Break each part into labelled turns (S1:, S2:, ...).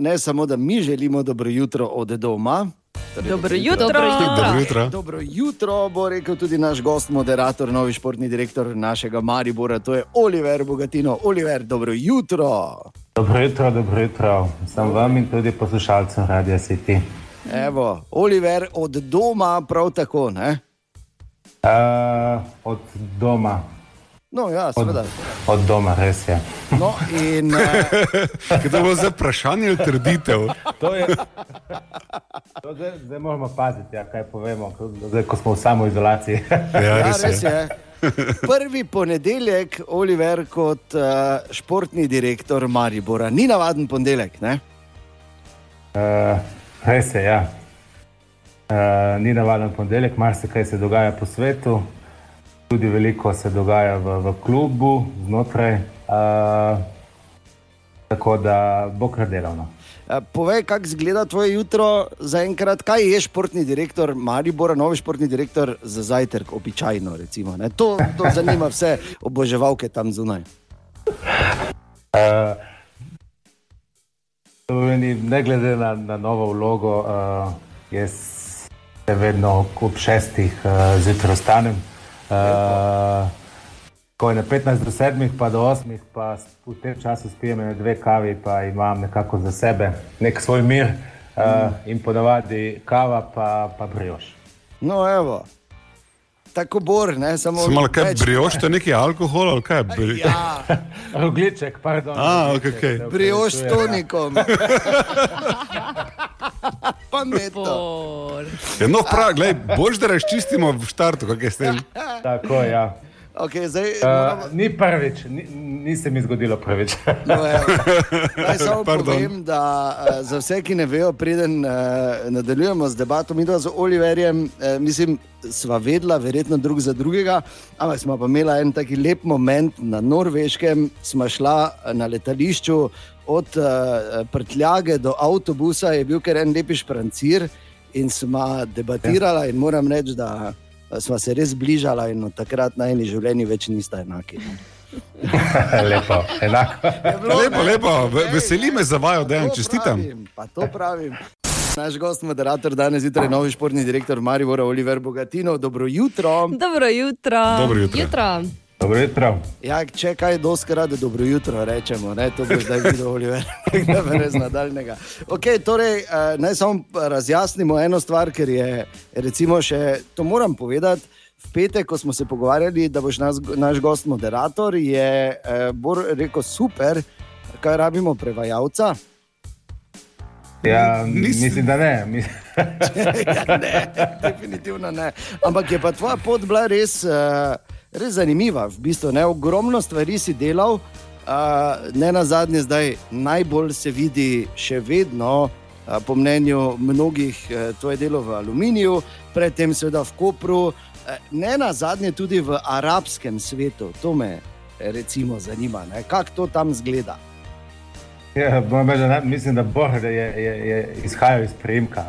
S1: Ne samo, da mi želimo dobro jutro od doma. Torej,
S2: Dobro jutro.
S3: Dobro jutro.
S1: Dobro jutro, bo rekel tudi naš gost, moderator, novi športni direktor našega Maribora, to je Oliver Bogatino. Oliver, dobro jutro.
S4: Dobro jutro, dobro jutro. Sem vam in tudi poslušalcem Radia City.
S1: Evo, Oliver od doma prav tako. Ne?
S4: Uh, od doma,
S1: No, ja,
S4: od,
S1: seveda.
S4: od doma, res je.
S1: No, in,
S3: Kaj to bo za vprašanje ali trditev?
S4: To je. To zdaj, zdaj moramo paziti, ja, kaj povemo, ko- zdaj, ko smo v samoizolaciji.
S3: Ja,
S1: ja,
S3: res
S1: res
S3: je.
S1: Prvi ponedeljek, Oliver, kot uh, športni direktor Maribora. Ni navaden ponedeljek. Ne?
S4: Uh, res je, ja. Uh, ni navaden ponedeljek, marsikaj se dogaja po svetu, tudi veliko se dogaja v, v klubu, znotraj. Uh, tako da bo kar delovno.
S1: Eh, Povej, kako izgleda tvoje jutro zaenkrat, kaj je športni direktor Maribora, novi športni direktor za zajtrk, običajno. Recimo, ne? to, to zanima vse oboževalke tam zunaj.
S4: Uh, ne glede na, na novo vlogo, uh, jaz se vedno ob šestih uh, zjutraj ostanem. Uh, ko je na 15 do 7, pa do 8, pa v tem času spijem ene dve kavi, pa imam nekako za sebe nek svoj mir uh, in ponavadi kava, pa, pa brioš.
S1: No, evo. Tako bor, ne samo.
S3: Kaj
S1: več-
S3: brioš, to je neki alkohol ali kaj? Bri...
S1: Ja,
S4: Rogliček, pardon.
S3: A,
S4: rogliček,
S3: okej, okej.
S4: se
S1: brioš s tonikom. Pametno.
S2: Bor.
S3: Ja, no, prav, glej, boš da razčistimo v štartu, kako je s tem.
S4: Tako, ja.
S1: Okay, zdaj,
S4: Uh,
S1: moramo,
S4: ni prvič, ni, ni se mi zgodilo prvič.
S1: no. Naj samo
S3: Pardon.
S1: povem, da uh, za vse, ki ne vejo, preden uh, nadaljujemo z debato, mi dva z Oliverjem, uh, mislim, sva vedela, verjetno drug za drugega, ampak smo pa imela en taki lep moment na Norveškem, smo šla na letališču od uh, prtljage do avtobusa, je bil kar en lepi šprancir in smo debatirala in moram reči, da eh, sva se res bližala in od takrat na eni življenji več nista enaki.
S4: lepo, enako.
S1: Je bilo,
S3: Lepo, lepo, ve-
S1: Ej,
S3: veseli me za
S1: pa
S3: dejan,
S1: to
S3: čestitam.
S1: pravim, Pa to pravim. Naš gost, moderator, danes zjutraj, novi športni direktor Maribora, Oliver Bogatino. Dobro jutro.
S2: Dobro jutro.
S3: Dobro jutro.
S5: Jutro.
S4: Dobro jutro.
S1: Ja, če kaj doskrat, dobro jutro rečemo, ne? to bo zdaj videl Oliver, da brez nadaljnega. Okay, torej, eh, naj samo razjasnimo eno stvar, ker je, recimo, še to moram povedati. V petek, ko smo se pogovarjali, da boš nas, naš gost moderator, je eh, Bor rekel super, kaj rabimo prevajalca.
S4: Ja,
S3: Nis-
S4: mislim, da ne. Mi-
S1: ja, ne, definitivno ne. Ampak je pa tvoja pot bila res, uh, res zanimiva. V bistvu, ne, ogromno stvari si delal, uh, ne na zadnje, zdaj najbolj se vidi še vedno. uh, Po mnenju mnogih, eh, to je delo v aluminiju, predtem seveda v Kopru, eh, ne na zadnje tudi v arabskem svetu. To me eh, recimo zanima, kako to tam zgleda.
S4: Ja, ne- mislim, da Bor je, je, je izhajal iz prejemka.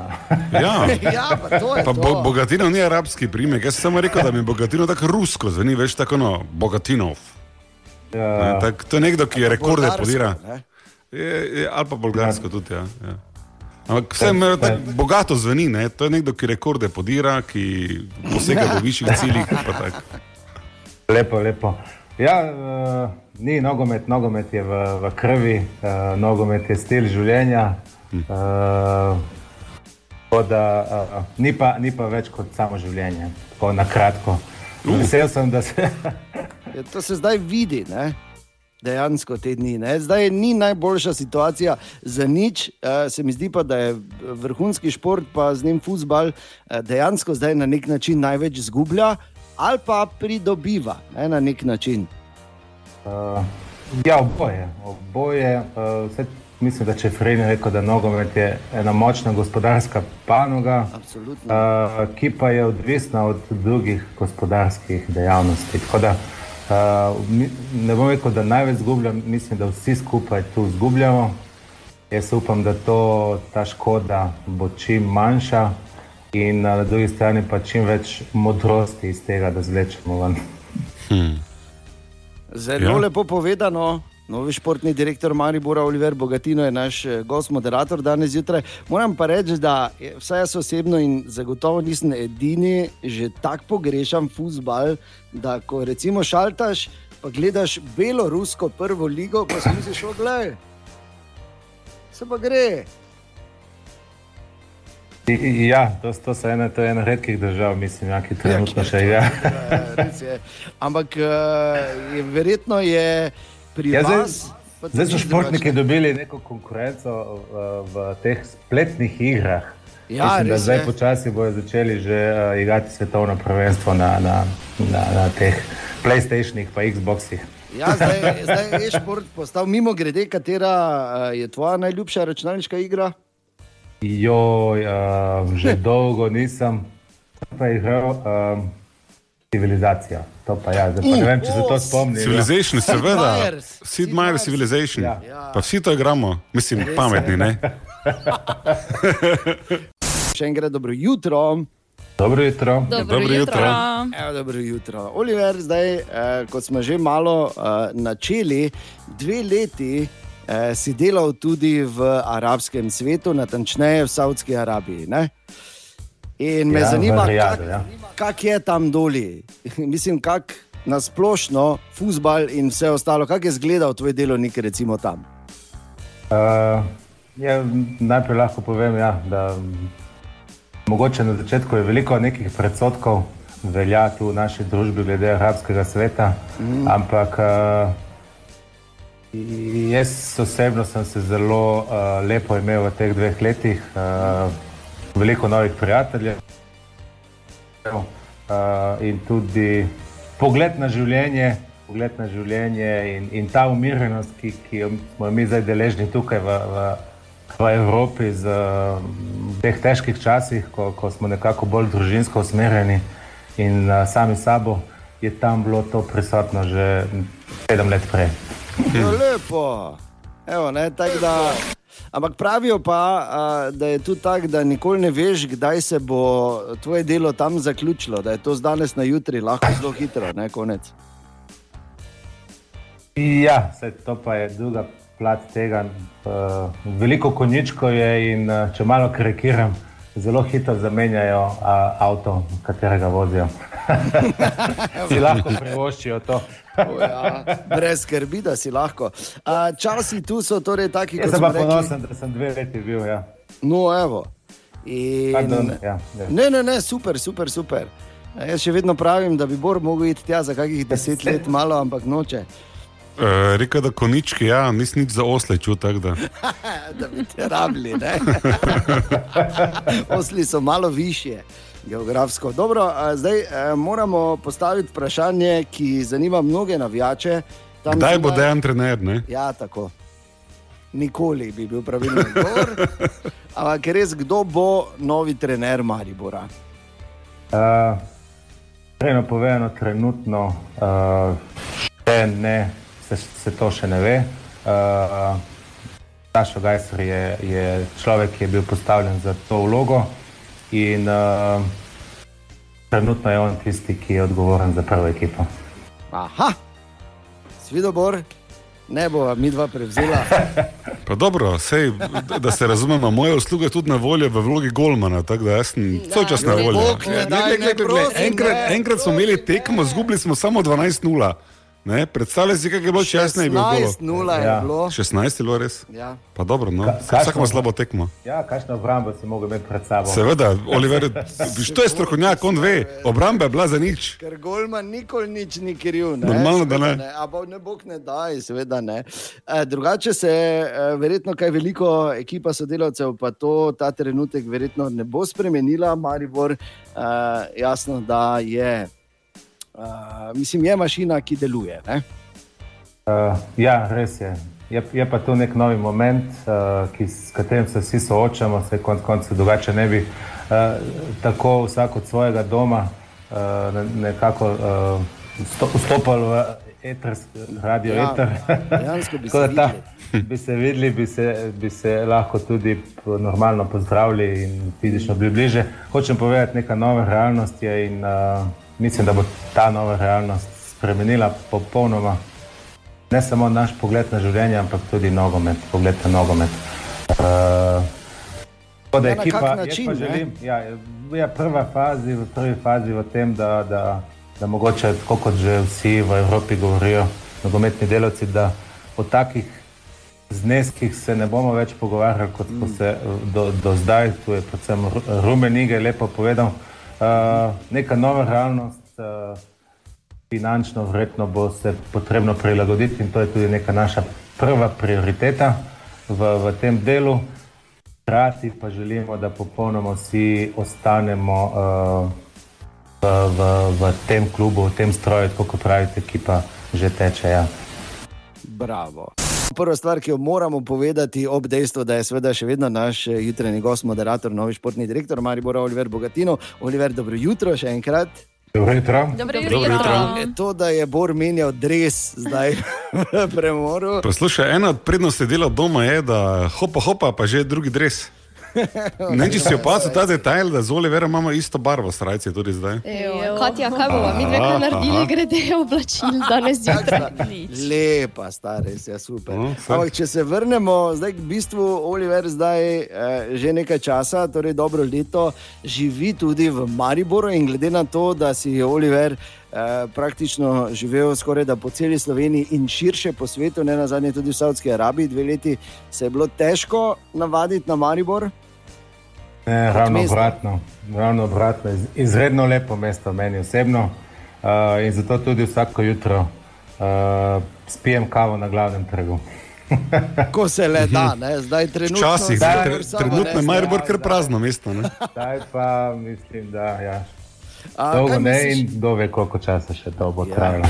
S3: Ja.
S1: Ja, pa to je
S3: Pa
S1: to.
S3: bo, bogatino ni arabski primek, jaz sem samo rekel, da mi bogatino tako rusko zveni, veš, tako no, bogatinov. Ne,
S4: Ja,
S3: tak, to je nekdo, ki je rekorde podira.
S1: ne.
S3: Je, je, ali pa bolgarsko tudi. Ja, ja. Ampak vse me tako bogato zveni, ne? to je nekdo, ki rekorde podira, ki posega do višjih ciljih. pa tako.
S4: lepo, lepo. Ja, uh, ni nogomet, nogomet je v, v krvi, uh, nogomet je stil življenja. Uh, da, uh, ni, pa, ni pa več kot samo življenje, tako na kratko. Vesel sem, da se.
S1: Ja, to se zdaj vidi, ne? dejansko te dni. Ne? Zdaj ni najboljša situacija za nič. Uh, se mi zdi pa, da je vrhunski šport, pa z njim futbal, uh, dejansko zdaj na nek način največ izgublja ali pa pridobiva ne? na nek način.
S4: Uh, ja, oboje. oboje uh, vse, mislim, da če je Frejni rekel, da nogomet je ena močna gospodarska panoga,
S1: Absolutno.
S4: uh, ki pa je odvisna od drugih gospodarskih dejavnosti. Tako da uh, ne bom rekel, da največ izgubljam, mislim, da vsi skupaj tu izgubljamo. Jaz upam, da to, ta škoda bo čim manjša in na drugi strani pa čim več modrosti iz tega, da zlečemo ven. Hmm.
S1: Zelo ja. lepo povedano. Novi športni direktor Maribora Oliver Bogatino je naš eh, gost, moderator danes zjutraj. Moram pa reči, da vsaj jaz osebno in zagotovo nisem edini, že tako pogrešam futbal, da ko recimo šaltaš, pa gledaš belorusko prvo ligo, pa si misliš, oglej, se pa gre.
S4: Ja, to, to, ena, to je ena redkih držav, mislim, ja, ki trenutno ja, še je.
S1: Ja, Ampak uh, je, verjetno je pri ja, vas.
S4: Zdaj so športniki dobili neko konkurenco v, v teh spletnih igrah. Ja, mislim, zdaj počasi bodo začeli že uh, igrati svetovno prvenstvo na, na, na, na teh PlayStationih in Xboxih.
S1: Ja, zdaj, zdaj je šport postal mimo grede, katera uh, je tvoja najljubša računalniška igra.
S4: Joj, uh, že dolgo nisem igral. Uh, civilizacija. To pa ja, zdaj pa ne vem, če se to spomni.
S3: Civilization, ja. seveda. Sid Meier Civilization. Ja. Pa vsi to igramo, mislim, Res pametni, ne?
S1: Še enkrat dobro jutro.
S4: Dobro jutro.
S2: Dobro, dobro jutro.
S1: Evo, dobro jutro. Oliver, zdaj, eh, kot smo že malo eh, načeli, dve leti eh, si delal tudi v arabskem svetu, natančneje v Saudski Arabiji. Ne? In me ja, zanima, kako ja. kak je tam dolje. Mislim, kako na splošno, futbal in vse ostalo, kako je izgledal tvoj delovnik, recimo tam.
S4: Uh, ja, najprej lahko povem, ja, da mogoče na začetku je veliko nekih predsotkov, velja tu v naši družbi glede arabskega sveta, mm. ampak uh, jaz osebno sem se zelo uh, lepo imel v teh dveh letih. Uh, veliko novih prijateljev uh, in tudi pogled na življenje. Pogled na življenje in, in ta umirjenost, ki, ki smo jo mi zdaj deležni tukaj v, v, v Evropi, z, v teh težkih časih, ko, ko smo nekako bolj družinsko usmerjeni in uh, sami sabo, je tam bilo to prisotno že sedem let prej.
S1: Ja, lepo. Evo, ne, da, Ampak pravijo pa, da je tudi tako, da nikoli ne veš, kdaj se bo tvoje delo tam zaključilo, da je to z danes na jutri lahko zelo hitro, ne konec.
S4: Ja, se, to pa je druga plat tega. Veliko konjičko je in če malo karikiram zelo hitro zamenjajo a, avto, katerega vozijo. si lahko privoščijo to.
S1: ja, brez skrbi, da si lahko. A, časi tu so torej taki,
S4: kot sem ponosen, da sem dve leti bil. Ja.
S1: No, evo. In... Pardon, ja, ja. Ne, ne, ne, super, super, super. Jaz še vedno pravim, da bi Bor mogel iti tja za kakih deset let, malo, ampak noče.
S3: Uh, Reka, da konički, ja, nisem nič za osle čutek. Da.
S1: da bi te rabili, ne. Osli so malo više, geografsko. Dobro, uh, zdaj uh, moramo postaviti vprašanje, ki zanima mnoge navijače.
S3: Tam Kdaj bo dejan trener? Ne?
S1: Ja, tako. Nikoli bi bil pravilen odgovor. Ampak res, kdo bo novi trener Maribora?
S4: Uh, Eno povedano, trenutno uh, še ne se, se to še ne ve. Uh, Sašo Gajser je, je človek, ki je bil postavljen za to vlogo in uh, trenutno je on tisti, ki je odgovoren za prvo ekipo.
S1: Aha, svidobor. Ne bo mi dva prevzela.
S3: Pa dobro, sej, da se razumemo, moje usluge tudi na voljo v vlogi Golmana, tako da sem vse čas na voljo. Enkrat, enkrat smo imeli tekmo, zgubili smo samo 12-0. Ne, predstavljaj si, kaj je bilo 16,
S1: 16 je
S3: ja.
S1: bilo.
S3: 16 je bilo res.
S1: Ja.
S3: Pa dobro, no. vsak ima slabo tekmo.
S4: Ja, kakšno obrambo si mogel imeti pred sabo.
S3: Seveda, Oliver, to je strokovnjak, on ve, obramba je bila za nič.
S1: Ker Golman nikoli nič ni kriv.
S3: Normalno, da ne.
S1: ne. Ampak ne bog ne daj, seveda ne. E, drugače se e, verjetno kaj veliko ekipa sodelavcev, pa to ta trenutek verjetno ne bo spremenila, Maribor, e, jasno, da je. Uh, mislim, je mašina, ki deluje.
S4: Uh, ja, res je. je. Je pa to nek novi moment, uh, ki, s katerim se vsi soočamo, se konec koncev drugače ne bi uh, tako vsak od svojega doma uh, nekako uh, vstopal v eter, radio ja, eter.
S1: Dejansko bi se ta,
S4: bi se videli, bi se, bi se lahko tudi normalno pozdravili in fizično bili bliže. Hočem povedati, neka nova realnost je in uh, mislim, da bo ta nova realnost spremenila popolnoma ne samo naš pogled na življenje, ampak tudi nogomet, pogled na nogomet. Uh, Da je ja, ekipa, način, pa želim, ja, je prva fazi, v prvi fazi v tem, da, da, da mogoče, kot že vsi v Evropi govorijo, nogometni delavci, da o takih zneskih se ne bomo več pogovarjali, kot smo mm. se do, do zdaj. Tu je predvsem Rumenige lepo povedal. Uh, neka nova realnost, uh, finančno, vredno bo se potrebno prilagoditi in to je tudi neka naša prva prioriteta v, v tem delu. Hkrati pa želimo, da popolnoma vsi ostanemo uh, v, v, v tem klubu, v tem stroju, kot pravite, ki pa že teče. Ja.
S1: Bravo. Prva stvar, ki jo moramo povedati, ob dejstvu, da je seveda še vedno naš eh, jutranji gost, moderator, novi športni direktor Maribor Oliver Bogatino. Oliver, dobro jutro še enkrat.
S4: Dobro jutro.
S2: Dobro jutro. Dobro jutro.
S1: To, da je Bor menjal dres zdaj v premoru.
S3: Poslušaj, ena od prednosti dela doma je, da hopa, hopa, pa že drugi dres. Ne, če si opazil ta detajl, da z Oliverom imamo isto barvo, strajci tudi zdaj.
S2: Katja, kaj bomo mi dve naredili, grede oblačil danes zjutraj?
S1: Lepa, stari, ja, super. No, Ampak, če se vrnemo zdaj k bistvu, Oliver zdaj eh, že nekaj časa, torej dobro leto, živi tudi v Mariboru in glede na to, da si Oliver. Eh, praktično živel skoraj da po celi Sloveniji in širše po svetu, ne na zadnje tudi v Saudski Arabiji, dve leti se je bilo težko navaditi na Maribor.
S4: Ne, ravno obratno, ravno obratno. Izredno lepo mesto meni osebno uh, in zato tudi vsako jutro uh, spijem kavo na glavnem trgu.
S1: Ko se le da, ne? zdaj trenutno.
S3: Včasih, trenutno je Maribor kar prazno mesto.
S4: Zdaj pa mislim, da ja. Dolgo ne misliš? in kdo ve, koliko časa še to bo ja. trajalo.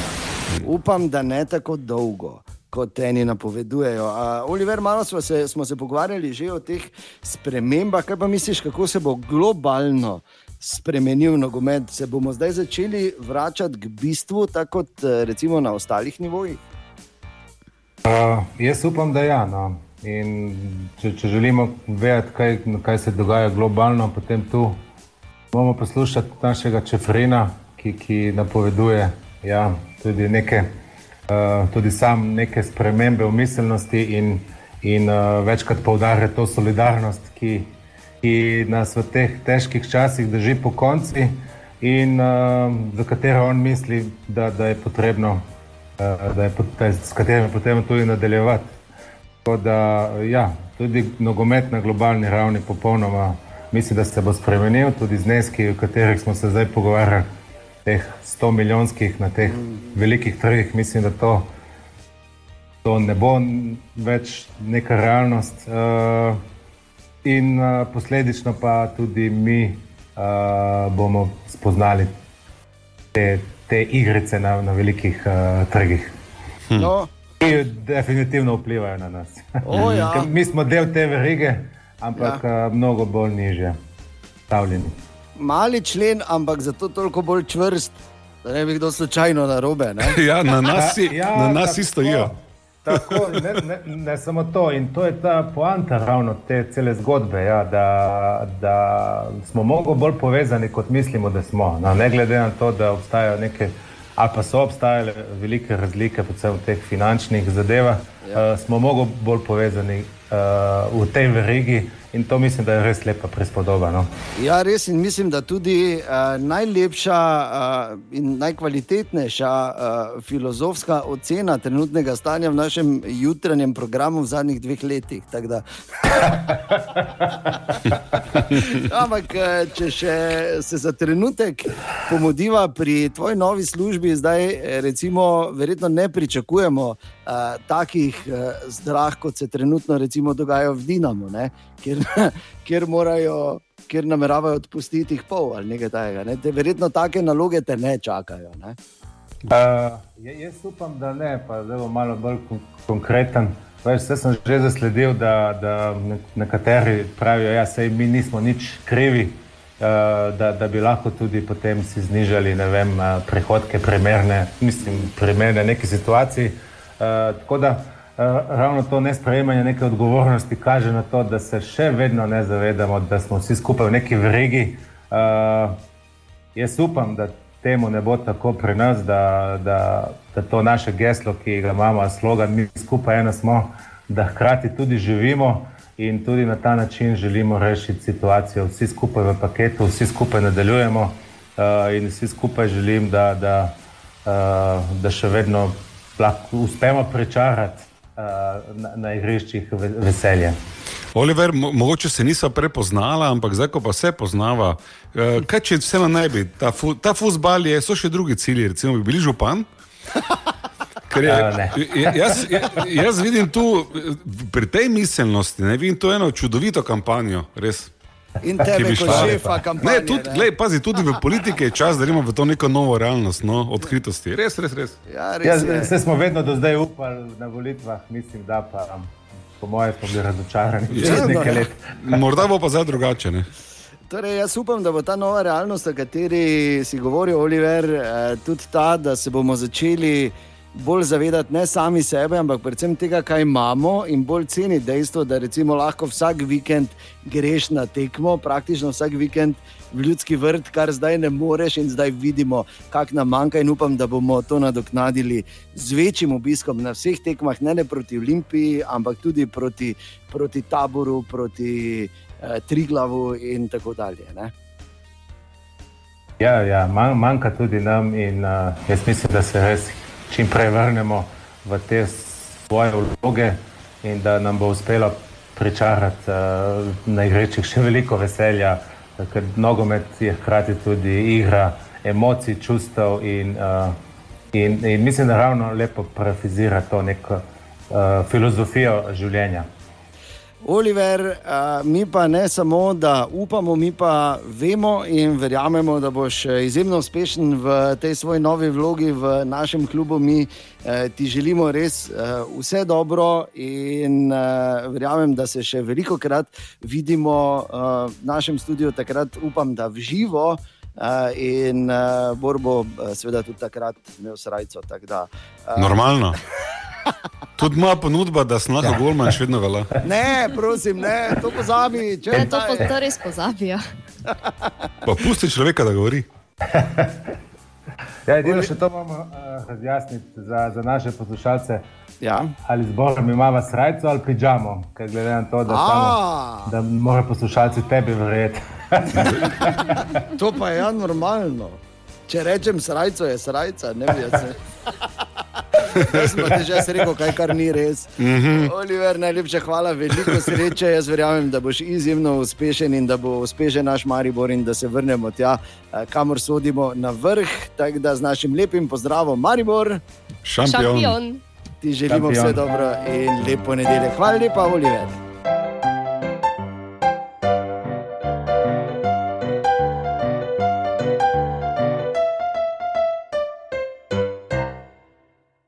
S1: Upam, da ne tako dolgo. Kot eni napovedujejo. Uh, Oliver, malo smo se, smo se pogovarjali že o teh spremembah. Kaj pa misliš, kako se bo globalno spremenil nogomet? Se bomo zdaj začeli vračati k bistvu, tako kot recimo na ostalih nivojih?
S4: Uh, jaz upam, da ja. No. Če, če želimo vedeti, kaj, kaj se dogaja globalno, potem tu Bomo poslušali našega Čefrina, ki, ki napoveduje ja, tudi, neke, uh, tudi sam neke spremembe v miselnosti in, in uh, večkrat poudarja to solidarnost, ki, ki nas v teh težkih časih drži po konci in uh, za katero on misli, da, da je potrebno, uh, da je, da je, s katerim je potrebno tudi nadaljevati. Tako da, ja, tudi nogomet na globalni ravni popolnoma mislim, da se bo spremenil tudi zneski, o katerih smo se zdaj pogovarjali, teh 100 milijonskih na teh velikih trgih. Mislim, da to, to ne bo več neka realnost. Uh, in uh, posledično pa tudi mi uh, bomo spoznali te, te igrice na, na velikih uh, trgih. Hm. No. Ki definitivno vplivajo na nas.
S1: Oh, ja.
S4: Mi smo del te verige ampak ja. uh, mnogo bolj niže, stavljeni.
S1: Mali člen, ampak zato toliko bolj čvrst, da ne bi kdo slučajno na robe.
S3: ja, na nas, ja, na nas isto je.
S4: Tako, ne, ne, ne samo to, in to je ta poanta ravno te cele zgodbe, ja, da, da smo mnogo bolj povezani, kot mislimo, da smo. No, ne glede na to, da obstajajo neke, ali pa so obstajale velike razlike, predvsem v teh finančnih zadevah, ja. uh, smo mnogo bolj povezani v tej verigi. In to mislim, da je res lepa prispodoba. No?
S1: Ja, res in mislim, da tudi uh, najlepša uh, in najkvalitetnejša uh, filozofska ocena trenutnega stanja v našem jutranjem programu v zadnjih dveh letih. Ampak, če še se za trenutek pomodiva pri tvoji novi službi, zdaj recimo, verjetno ne pričakujemo uh, takih uh, zdrah, kot se trenutno dogaja v Dinamu kjer, kjer, morajo, kjer nameravajo odpustiti jih pol ali nekaj takega. Ne? Te verjetno take naloge te ne čakajo. Ne?
S4: Uh, jaz upam, da ne, pa zelo malo bolj konkreten. Vse sem že zasledil, da, da nekateri pravijo, da ja, mi nismo nič krivi, uh, da, da bi lahko tudi potem si znižali vem, prihodke, primerne, mislim, primerne neki situaciji. Uh, tako da ravno to nesprejemanje neke odgovornosti kaže na to, da se še vedno ne zavedamo, da smo vsi skupaj v neki vregi. Uh, jaz upam, da temu ne bo tako pri nas, da, da, da to naše geslo, ki ga imamo, slogan, mi skupaj eno smo, da hkrati tudi živimo in tudi na ta način želimo rešiti situacijo. Vsi skupaj v paketu, vsi skupaj nadaljujemo uh, in vsi skupaj želim, da, da, uh, da še vedno uspemo prečarati na, na igriščih veselje.
S3: Oliver, mo mogoče se niso prepoznala, ampak zdaj, ko pa se poznava, uh, kaj če vseeno ne bi, ta, fu ta fusbal je, so še drugi cilji, recimo bi bili župan. Je, jaz, jaz vidim tu pri tej miselnosti, ne vidim tu eno čudovito kampanjo, res.
S1: In tebe, kot šefa kampanje.
S3: Ne, tudi, glej, pazi, tudi v politiki je čas, da imamo v to neko novo realnost, no, odkritosti. Res, res, res.
S4: Ja, res ja, se smo vedno do zdaj upali na volitvah, mislim, da pa. Po mojem, smo bili razočarani. Ja,
S3: no, morda bo pa zdaj drugače. Ne?
S1: Torej, jaz upam, da bo ta nova realnost, o kateri si govoril, Oliver, eh, tudi ta, da se bomo začeli bolj zavedati ne sami sebe, ampak predvsem tega, kaj imamo in bolj ceni dejstvo, da lahko vsak vikend greš na tekmo, praktično vsak vikend v ljudski vrt, kar zdaj ne moreš in zdaj vidimo, kak nam manjka in upam, da bomo to nadoknadili z večjim obiskom na vseh tekmah, ne le proti Olimpiji, ampak tudi proti, proti taboru, proti eh, Triglavu in tako dalje. Ne?
S4: Ja, ja manjka tudi nam in uh, jaz mislim, da se res čim prej vrnemo v te svoje vloge in da nam bo uspelo pričarati uh, na igrečih še veliko veselja, ker nogomet je hkrati tudi igra emocij, čustev in, uh, in, in mislim, da ravno lepo parafizira to neko uh, filozofijo življenja.
S1: Oliver, mi pa ne samo, da upamo, mi pa vemo in verjamemo, da boš izjemno uspešen v tej svoji novi vlogi v našem klubu. Mi ti želimo res vse dobro in verjamem, da se še veliko krat vidimo v našem studiu, takrat upam, da v živo. Uh, in uh, Borbo, uh, seveda, tudi takrat imel srajco. Tak da,
S3: uh, Normalno. Tudi moja ponudba, da sem lahko golman, še vedno velja.
S1: Ne, prosim, ne, to pozabi. Če
S2: ne, to, to res pozabijo.
S3: Pa pusti človeka, da govori.
S4: Ja, edino še to moramo uh, razjasniti za, za naše poslušalce.
S1: Ja.
S4: Ali zborom imamo srajco ali pižamo, ker glede na to, da, samo, da morajo poslušalci tebi verjeti.
S1: to pa je ja normalno. Če rečem srajco, je srajca, ne vem, se. Jaz sem že rekel, kaj kar ni res. Mm -hmm. Oliver, najlepša hvala, veliko sreče. Jaz verjamem, da boš izjemno uspešen in da bo uspešen naš Maribor in da se vrnemo tja, eh, kamor sodimo na vrh. Tako da z našim lepim pozdravom, Maribor.
S3: Šampion. Šampion.
S1: Ti želimo Šampion. vse dobro in lepo nedelje. Hvala lepa, Oliver.